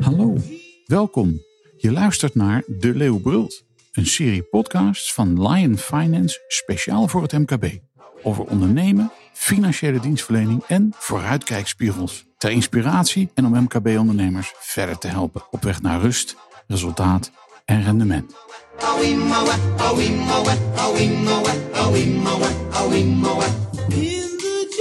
Hallo, welkom. Je luistert naar De Leeuw Brult, een serie podcasts van Lion Finance speciaal voor het MKB. Over ondernemen, financiële dienstverlening en vooruitkijkspiegels. Ter inspiratie en om MKB-ondernemers verder te helpen op weg naar rust, resultaat en rendement.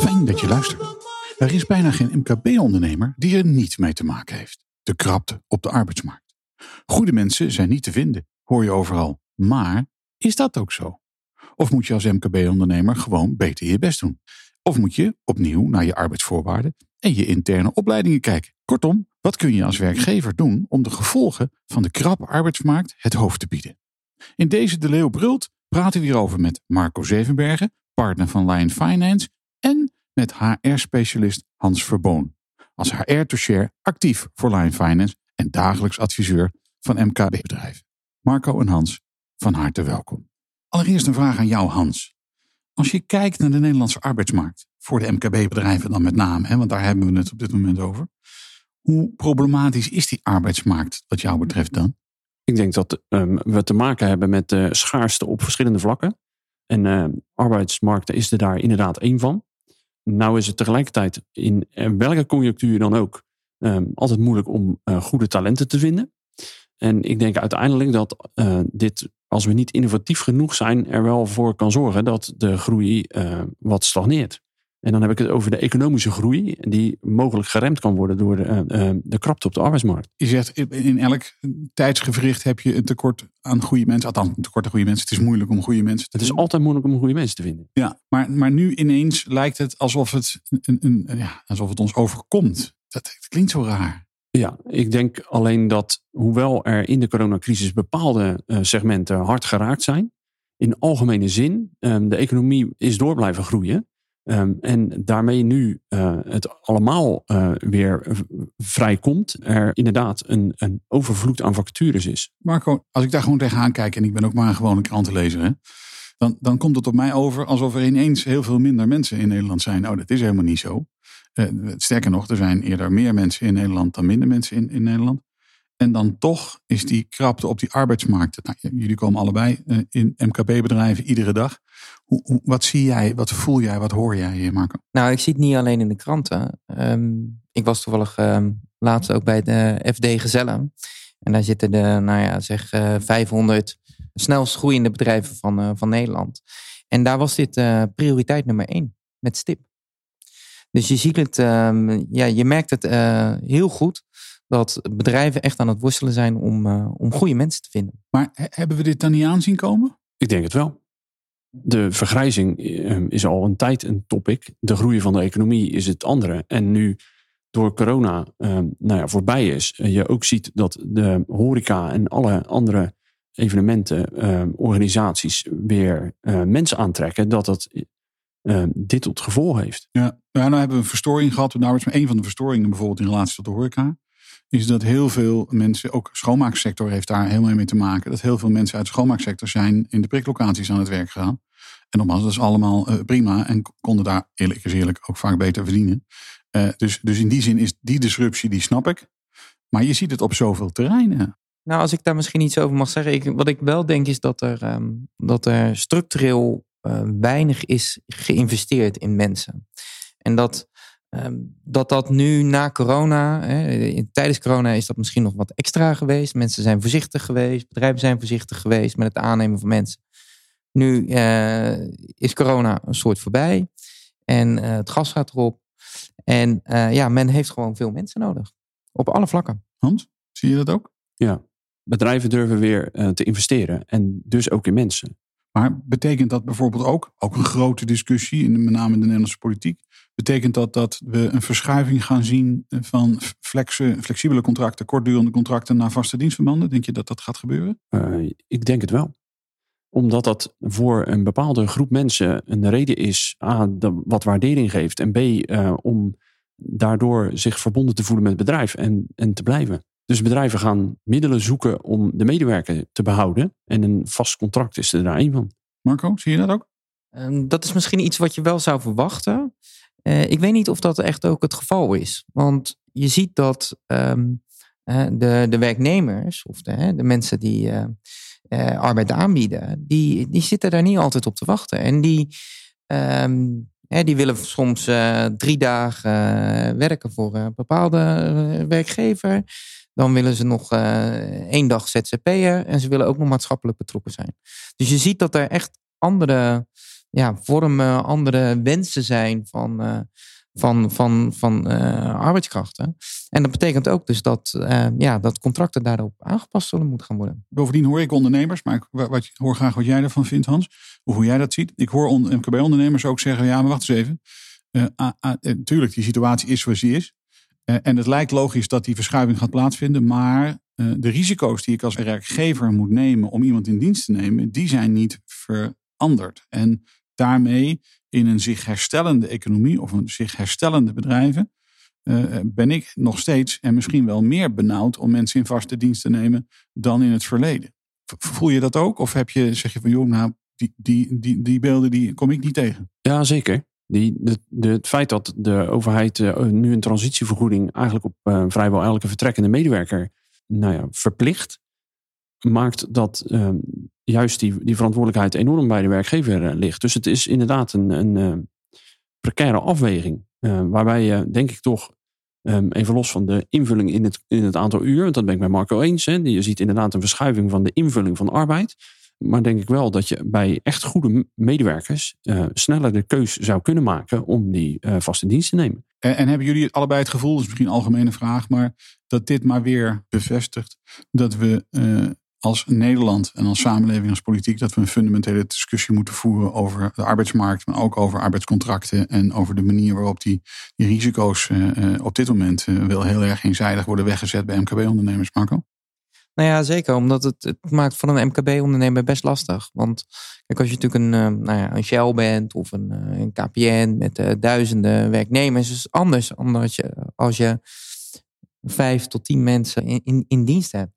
Fijn dat je luistert. Er is bijna geen MKB-ondernemer die er niet mee te maken heeft. De krapte op de arbeidsmarkt. Goede mensen zijn niet te vinden, hoor je overal. Maar is dat ook zo? Of moet je als MKB-ondernemer gewoon beter je best doen? Of moet je opnieuw naar je arbeidsvoorwaarden en je interne opleidingen kijken? Kortom, wat kun je als werkgever doen om de gevolgen van de krappe arbeidsmarkt het hoofd te bieden? In deze De Leeuw Brult praten we hierover met Marco Zevenbergen, partner van Lion Finance, en met HR-specialist Hans Verboon. Als HR-toucher actief voor Lion Finance en dagelijks adviseur van MKB-bedrijven. Marco en Hans, van harte welkom. Allereerst een vraag aan jou, Hans. Als je kijkt naar de Nederlandse arbeidsmarkt, voor de MKB-bedrijven dan met name, hè, want daar hebben we het op dit moment over. Hoe problematisch is die arbeidsmarkt wat jou betreft dan? Ik denk dat um, we te maken hebben met de schaarste op verschillende vlakken. En uh, is er daar inderdaad één van. Nou is het tegelijkertijd in welke conjunctuur dan ook um, altijd moeilijk om uh, goede talenten te vinden. En ik denk uiteindelijk dat dit, als we niet innovatief genoeg zijn, er wel voor kan zorgen dat de groei wat stagneert. En dan heb ik het over de economische groei, die mogelijk geremd kan worden door de, uh, de krapte op de arbeidsmarkt. Je zegt, in elk tijdsgevricht heb je een tekort aan goede mensen. Althans, een tekort aan goede mensen. Het is moeilijk om goede mensen te Het is altijd moeilijk om goede mensen te vinden. Ja, maar, maar nu ineens lijkt het alsof het, een, een, ja, alsof het ons overkomt. Dat, dat klinkt zo raar. Ja, ik denk alleen dat, hoewel er in de coronacrisis bepaalde uh, segmenten hard geraakt zijn, in algemene zin, um, de economie is door blijven groeien. Um, en daarmee nu uh, het allemaal uh, weer vrijkomt, er inderdaad een, een overvloed aan vacatures is. Marco, als ik daar gewoon tegenaan kijk, en ik ben ook maar een gewone krantenlezer, hè, dan, dan komt het op mij over alsof er ineens heel veel minder mensen in Nederland zijn. Oh, dat is helemaal niet zo. Uh, sterker nog, er zijn eerder meer mensen in Nederland dan minder mensen in, in Nederland. En dan toch is die krapte op die arbeidsmarkt. Nou, jullie komen allebei in MKB-bedrijven iedere dag. Hoe, wat zie jij, wat voel jij, wat hoor jij, Marco? Nou, ik zie het niet alleen in de kranten. Um, ik was toevallig um, laatst ook bij de FD Gezellen. En daar zitten de, nou ja, zeg uh, 500 snelst groeiende bedrijven van, uh, van Nederland. En daar was dit prioriteit nummer één, met stip. Dus je ziet het, um, ja, je merkt het heel goed dat bedrijven echt aan het worstelen zijn om, om goede mensen te vinden. Maar hebben we dit dan niet aanzien komen? Ik denk het wel. De vergrijzing is al een tijd een topic. De groei van de economie is het andere. En nu door corona nou ja, voorbij is, je ook ziet dat de horeca en alle andere evenementen, organisaties weer mensen aantrekken, dat dat dit tot gevolg heeft. Ja, ja nou hebben we een verstoring gehad. Nou, een van de verstoringen bijvoorbeeld in relatie tot de horeca is dat heel veel mensen, ook schoonmaaksector heeft daar helemaal mee te maken, dat heel veel mensen uit de schoonmaaksector zijn in de priklocaties aan het werk gegaan. En nogmaals, dat is allemaal uh, prima en konden daar eerlijk is eerlijk ook vaak beter verdienen. Uh, dus, dus in die zin is die disruptie, die snap ik. Maar je ziet het op zoveel terreinen. Nou, als ik daar misschien iets over mag zeggen. Ik, wat ik wel denk is dat er, um, dat er structureel uh, weinig is geïnvesteerd in mensen. En dat dat dat nu na corona, hè, tijdens corona is dat misschien nog wat extra geweest. Mensen zijn voorzichtig geweest, bedrijven zijn voorzichtig geweest met het aannemen van mensen. Nu uh, is corona een soort voorbij en uh, het gas gaat erop. En uh, ja, men heeft gewoon veel mensen nodig. Op alle vlakken. Hans, zie je dat ook? Ja, bedrijven durven weer te investeren en dus ook in mensen. Maar betekent dat bijvoorbeeld ook, ook een grote discussie, in, met name in de Nederlandse politiek, betekent dat dat we een verschuiving gaan zien van flexe, flexibele contracten, kortdurende contracten naar vaste dienstverbanden? Denk je dat dat gaat gebeuren? Uh, ik denk het wel. Omdat dat voor een bepaalde groep mensen een reden is, A, wat waardering geeft, en B, uh, om daardoor zich verbonden te voelen met het bedrijf en, en te blijven. Dus bedrijven gaan middelen zoeken om de medewerker te behouden. En een vast contract is er daar één van. Marco, zie je dat ook? Ehm, dat is misschien iets wat je wel zou verwachten. Eh, ik weet niet of dat echt ook het geval is. Want je ziet dat ehm, de, de werknemers of de, de mensen die uh, arbeid aanbieden, die, die zitten daar niet altijd op te wachten. En die, ehm, die willen soms drie dagen werken voor een bepaalde werkgever. Dan willen ze nog één dag ZZP'er en ze willen ook nog maatschappelijk betrokken zijn. Dus je ziet dat er echt andere ja, vormen, andere wensen zijn van, uh, van, van, van uh, arbeidskrachten. En dat betekent ook dus dat, uh, ja, dat contracten daarop aangepast zullen moeten gaan worden. Bovendien hoor ik ondernemers, maar ik wat, hoor graag wat jij ervan vindt, Hans. Of hoe jij dat ziet. Ik hoor MKB-ondernemers ook zeggen: ja, maar wacht eens even. Natuurlijk, die situatie is zoals die is. En het lijkt logisch dat die verschuiving gaat plaatsvinden, maar de risico's die ik als werkgever moet nemen om iemand in dienst te nemen, die zijn niet veranderd. En daarmee in een zich herstellende economie of een zich herstellende bedrijven, uh, ben ik nog steeds en misschien wel meer benauwd om mensen in vaste dienst te nemen dan in het verleden. Voel je dat ook? Of heb je, zeg je van joh, nou, die, die, die, die beelden die kom ik niet tegen? Ja, zeker. Die, het feit dat de overheid uh, nu een transitievergoeding eigenlijk op uh, vrijwel elke vertrekkende medewerker nou ja, verplicht, maakt dat uh, juist die, die verantwoordelijkheid enorm bij de werkgever uh, ligt. Dus het is inderdaad een, een precaire afweging. waarbij je, denk ik toch, um, even los van de invulling in het, in het aantal uur, dat ben ik met Marco eens. Hè, je ziet inderdaad een verschuiving van de invulling van arbeid. Maar denk ik wel dat je bij echt goede medewerkers sneller de keus zou kunnen maken om die vaste dienst te nemen. En, en, hebben jullie allebei het gevoel, dat is misschien een algemene vraag, maar dat dit maar weer bevestigt dat we als Nederland en als samenleving, als politiek, dat we een fundamentele discussie moeten voeren over de arbeidsmarkt, maar ook over arbeidscontracten en over de manier waarop die, die risico's op dit moment wel heel erg eenzijdig worden weggezet bij MKB-ondernemers, Marco? Nou ja, zeker. Omdat het, het maakt van een MKB-ondernemer best lastig. Want kijk, als je natuurlijk een, nou ja, een Shell bent of een, een KPN met duizenden werknemers, is anders als je, als je vijf tot tien mensen in, in, in dienst hebt.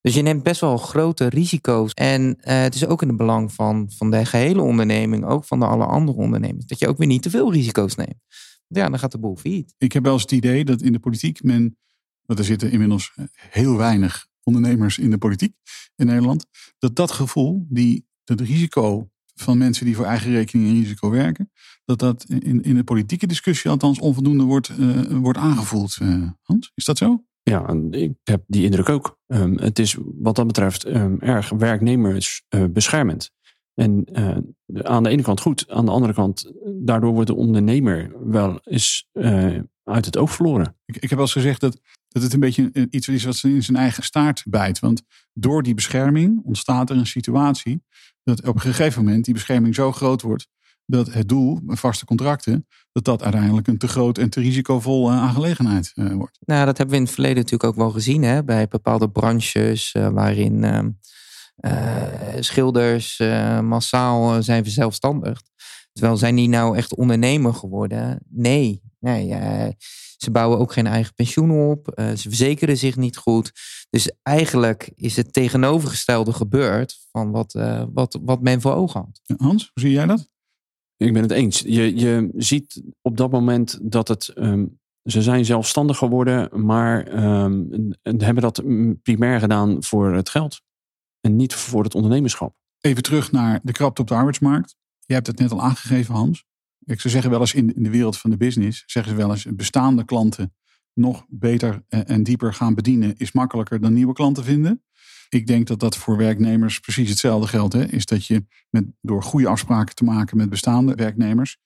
Dus je neemt best wel grote risico's. En het is ook in het belang van, van de gehele onderneming, ook van de alle andere ondernemers, dat je ook weer niet te veel risico's neemt. Ja, dan gaat de boel failliet. Ik heb wel eens het idee dat in de politiek men, want er zitten inmiddels heel weinig ondernemers in de politiek in Nederland, dat dat gevoel, die, dat risico van mensen die voor eigen rekening en risico werken, dat dat in, in de politieke discussie althans onvoldoende wordt, uh, wordt aangevoeld. Uh, Hans, is dat zo? Ja, ik heb die indruk ook. Um, het is wat dat betreft um, erg werknemersbeschermend. Uh, en uh, aan de ene kant goed, aan de andere kant, daardoor wordt de ondernemer wel eens uh, uit het oog verloren. Ik, ik heb al eens gezegd dat, dat het een beetje iets is wat in zijn eigen staart bijt. Want door die bescherming ontstaat er een situatie dat op een gegeven moment die bescherming zo groot wordt dat het doel, vaste contracten, dat dat uiteindelijk een te groot en te risicovolle aangelegenheid uh, wordt. Nou, dat hebben we in het verleden natuurlijk ook wel gezien hè, bij bepaalde branches uh, waarin uh, schilders massaal zijn verzelfstandigd. Terwijl zijn die nou echt ondernemer geworden? Nee, nee ze bouwen ook geen eigen pensioen op. ze verzekeren zich niet goed. Dus eigenlijk is het tegenovergestelde gebeurd van wat, wat, wat men voor ogen had. Hans, hoe zie jij dat? Ik ben het eens. Je, je ziet op dat moment dat het. Um, ze zijn zelfstandig geworden, maar um, hebben dat primair gedaan voor het geld. En niet voor het ondernemerschap. Even terug naar de krapte op de arbeidsmarkt. Je hebt het net al aangegeven, Hans. Ik zou zeggen wel eens in, in de wereld van de business, zeggen ze wel eens, bestaande klanten nog beter en dieper gaan bedienen is makkelijker dan nieuwe klanten vinden. Ik denk dat dat voor werknemers precies hetzelfde geldt. Hè? Is dat je met, door goede afspraken te maken met bestaande werknemers,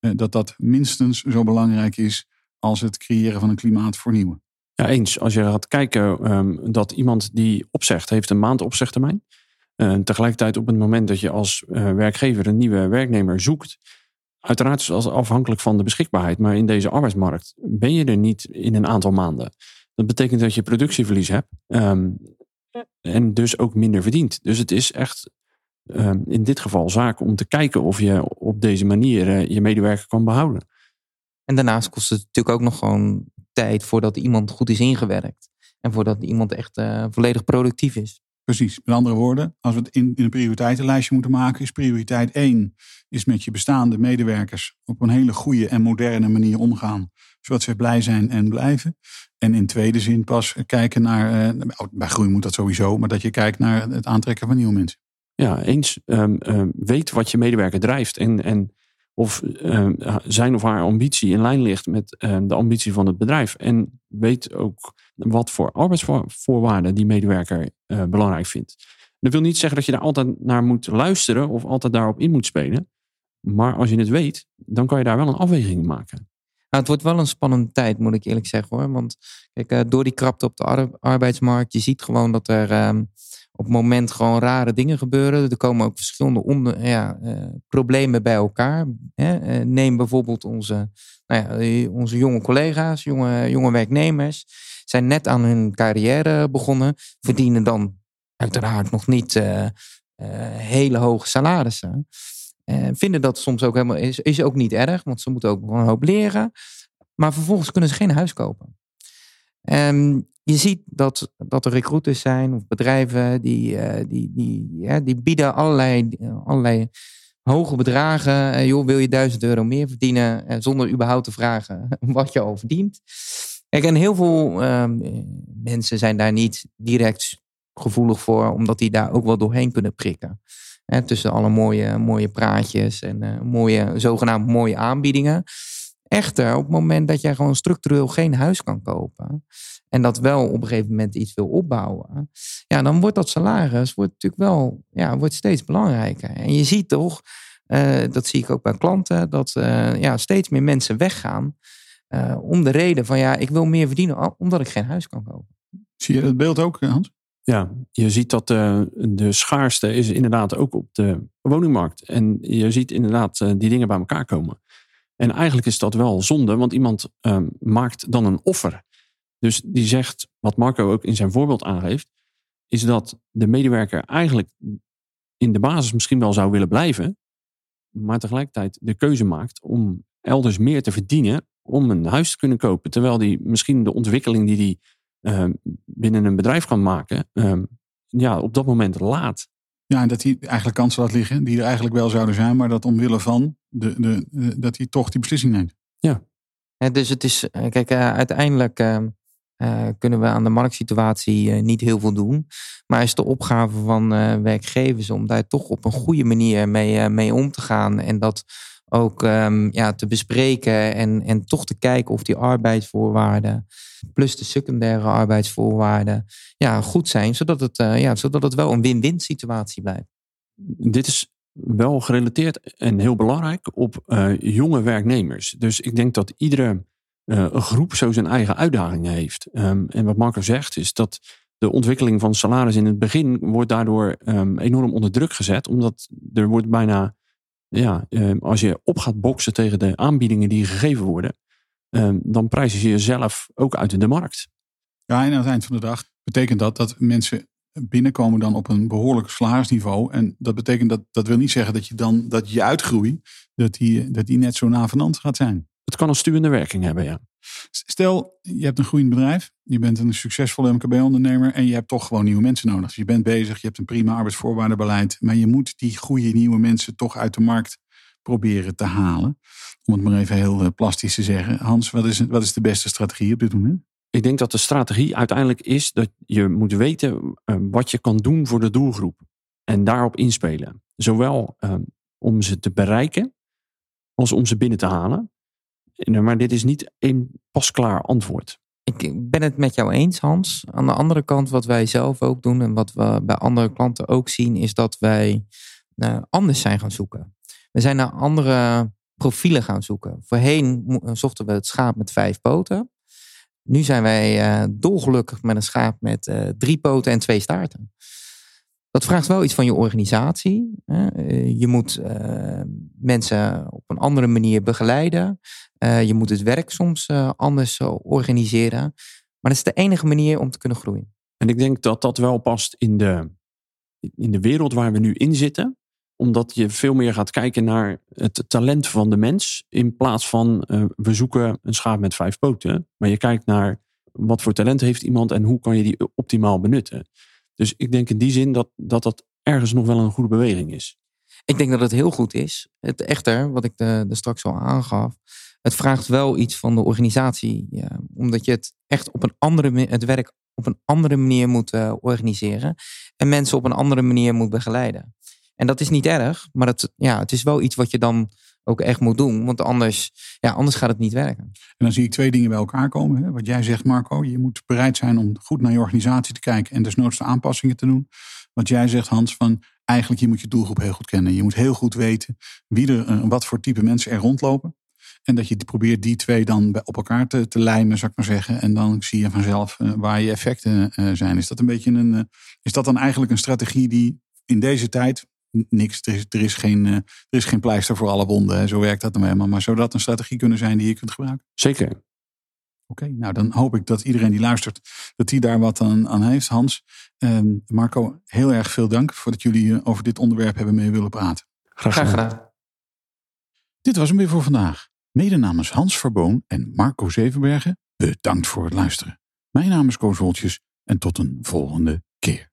eh, dat dat minstens zo belangrijk is als het creëren van een klimaat voor nieuwe. Ja, eens. Als je gaat kijken um, dat iemand die opzegt, heeft een maand opzegtermijn. Uh, tegelijkertijd op het moment dat je als uh, werkgever een nieuwe werknemer zoekt, uiteraard is dat afhankelijk van de beschikbaarheid, maar in deze arbeidsmarkt ben je er niet in een aantal maanden. Dat betekent dat je productieverlies hebt. Um, en dus ook minder verdient. Dus het is echt uh, in dit geval zaak om te kijken of je op deze manier uh, je medewerker kan behouden. En daarnaast kost het natuurlijk ook nog gewoon tijd voordat iemand goed is ingewerkt. En voordat iemand echt volledig productief is. Precies. Met andere woorden, als we het in, in een prioriteitenlijstje moeten maken, is prioriteit 1 is met je bestaande medewerkers op een hele goede en moderne manier omgaan, zodat ze blij zijn en blijven. En in tweede zin pas kijken naar, uh, bij groei moet dat sowieso, maar dat je kijkt naar het aantrekken van nieuwe mensen. Ja, eens um, weet wat je medewerker drijft en, en of um, zijn of haar ambitie in lijn ligt met de ambitie van het bedrijf. En weet ook wat voor arbeidsvoorwaarden die medewerker uh, belangrijk vindt. Dat wil niet zeggen dat je daar altijd naar moet luisteren of altijd daarop in moet spelen. Maar als je het weet, dan kan je daar wel een afweging maken. Nou, het wordt wel een spannende tijd, moet ik eerlijk zeggen hoor. Want kijk, uh, door die krapte op de arbeidsmarkt, je ziet gewoon dat er uh, op het moment gewoon rare dingen gebeuren. Er komen ook verschillende onder, ja, uh, problemen bij elkaar. Hè? neem bijvoorbeeld onze, nou ja, onze jonge collega's, jonge, jonge werknemers zijn net aan hun carrière begonnen, verdienen dan uiteraard nog niet hele hoge salarissen. Vinden dat soms ook helemaal is, is ook niet erg, want ze moeten ook een hoop leren. Maar vervolgens kunnen ze geen huis kopen. Um, je ziet dat, dat er recruiters zijn of bedrijven die, die, die, ja, die bieden allerlei, allerlei hoge bedragen. joh, wil je duizend euro meer verdienen zonder überhaupt te vragen wat je al verdient. En heel veel ehm, mensen zijn daar niet direct gevoelig voor, omdat die daar ook wel doorheen kunnen prikken. tussen alle mooie, mooie praatjes en mooie, zogenaamd mooie aanbiedingen. Echter, op het moment dat jij gewoon structureel geen huis kan kopen. En dat wel op een gegeven moment iets wil opbouwen. Ja, dan wordt dat salaris wordt natuurlijk wel ja, wordt steeds belangrijker. En je ziet toch, uh, dat zie ik ook bij klanten, dat uh, ja, steeds meer mensen weggaan. Uh, om de reden van ja, ik wil meer verdienen omdat ik geen huis kan kopen. Zie je dat beeld ook, Hans? Ja, je ziet dat de, de schaarste is inderdaad ook op de woningmarkt. En je ziet inderdaad uh, die dingen bij elkaar komen. En eigenlijk is dat wel zonde, want iemand uh, maakt dan een offer. Dus die zegt, wat Marco ook in zijn voorbeeld aangeeft, is dat de medewerker eigenlijk in de basis misschien wel zou willen blijven, maar tegelijkertijd de keuze maakt om elders meer te verdienen om een huis te kunnen kopen. Terwijl die misschien de ontwikkeling die die uh, binnen een bedrijf kan maken, uh, ja, op dat moment laat. Ja, en dat hij eigenlijk kansen laat liggen die er eigenlijk wel zouden zijn, maar dat omwille van de, de, de dat hij toch die beslissing neemt. Ja. ja dus het is, eh, kijk, uh, uiteindelijk uh, kunnen we aan de marktsituatie niet heel veel doen. Maar is de opgave van werkgevers om daar toch op een goede manier mee, mee om te gaan en dat ook um, ja, te bespreken en, en toch te kijken of die arbeidsvoorwaarden plus de secundaire arbeidsvoorwaarden ja, goed zijn, zodat het, ja, zodat het wel een win-win situatie blijft. Dit is wel gerelateerd en heel belangrijk op jonge werknemers. Dus ik denk dat iedere uh, groep zo zijn eigen uitdagingen heeft. Um, en wat Marco zegt is dat de ontwikkeling van salaris in het begin wordt daardoor um, enorm onder druk gezet, omdat er wordt bijna ja, ehm, als je op gaat boksen tegen de aanbiedingen die gegeven worden, ehm, dan prijs je jezelf ook uit in de markt. Ja, en aan het eind van de dag betekent dat dat mensen binnenkomen dan op een behoorlijk salarisniveau. En dat betekent dat, dat wil niet zeggen dat je dan dat je uitgroei, dat die, dat die net zo navenant gaat zijn. Het kan een stuwende werking hebben, ja. Stel, je hebt een groeiend bedrijf, je bent een succesvolle MKB-ondernemer en je hebt toch gewoon nieuwe mensen nodig. Dus je bent bezig, je hebt een prima arbeidsvoorwaardenbeleid, maar je moet die goede nieuwe mensen toch uit de markt proberen te halen. Om het maar even heel eh, plastisch te zeggen. Hans, wat is, wat is de beste strategie op dit moment? Ik denk dat de strategie uiteindelijk is dat je moet weten eh, wat je kan doen voor de doelgroep. En daarop inspelen. Zowel uh, om ze te bereiken als om ze binnen te halen. Maar dit is niet een pasklaar antwoord. Ik ben het met jou eens, Hans. Aan de andere kant, wat wij zelf ook doen en wat we bij andere klanten ook zien, is dat wij anders zijn gaan zoeken. We zijn naar andere profielen gaan zoeken. Voorheen zochten we het schaap met vijf poten. Nu zijn wij uh, dolgelukkig met een schaap met drie poten en twee staarten. Dat vraagt wel iets van je organisatie. Eh, je moet mensen op een andere manier begeleiden. Uh, je moet het werk soms anders organiseren. Maar dat is de enige manier om te kunnen groeien. En ik denk dat dat wel past in de, in de wereld waar we nu in zitten. Omdat je veel meer gaat kijken naar het talent van de mens. In plaats van we zoeken een schaap met vijf poten. Maar je kijkt naar wat voor talent heeft iemand en hoe kan je die optimaal benutten. Dus ik denk in die zin dat dat, dat ergens nog wel een goede beweging is. Ik denk dat het heel goed is. Het echter, wat ik er straks al aangaf, het vraagt wel iets van de organisatie. Omdat je het echt op een andere het werk op een andere manier moet uh, organiseren. En mensen op een andere manier moet begeleiden. En dat is niet erg, maar het, ja, het is wel iets wat je dan ook echt moet doen. Want anders, ja, anders gaat het niet werken. En dan zie ik twee dingen bij elkaar komen. Hè? Wat jij zegt, Marco, je moet bereid zijn om goed naar je organisatie te kijken en desnoods de aanpassingen te doen. Wat jij zegt, Hans, van eigenlijk je moet je doelgroep heel goed kennen. Je moet heel goed weten wie er, eh, wat voor type mensen er rondlopen. En dat je probeert die twee dan op elkaar te, te lijmen, zou ik maar zeggen. En dan zie je vanzelf uh, waar je effecten uh, zijn. Is dat een beetje een. Is dat dan eigenlijk een strategie die in deze tijd. Niks, er is, geen, er is geen pleister voor alle wonden. Zo werkt dat dan helemaal. Maar zou dat een strategie kunnen zijn die je kunt gebruiken? Zeker. Oké, okay, nou dan hoop ik dat iedereen die luistert, dat die daar wat aan, aan heeft. Hans, ehm, Marco, heel erg veel dank voor dat jullie over dit onderwerp hebben mee willen praten. Graag gedaan. Graag gedaan. Dit was hem weer voor vandaag. Mede namens Hans Verboon en Marco Zevenbergen, bedankt voor het luisteren. Mijn naam is Koos Woltjes en tot een volgende keer.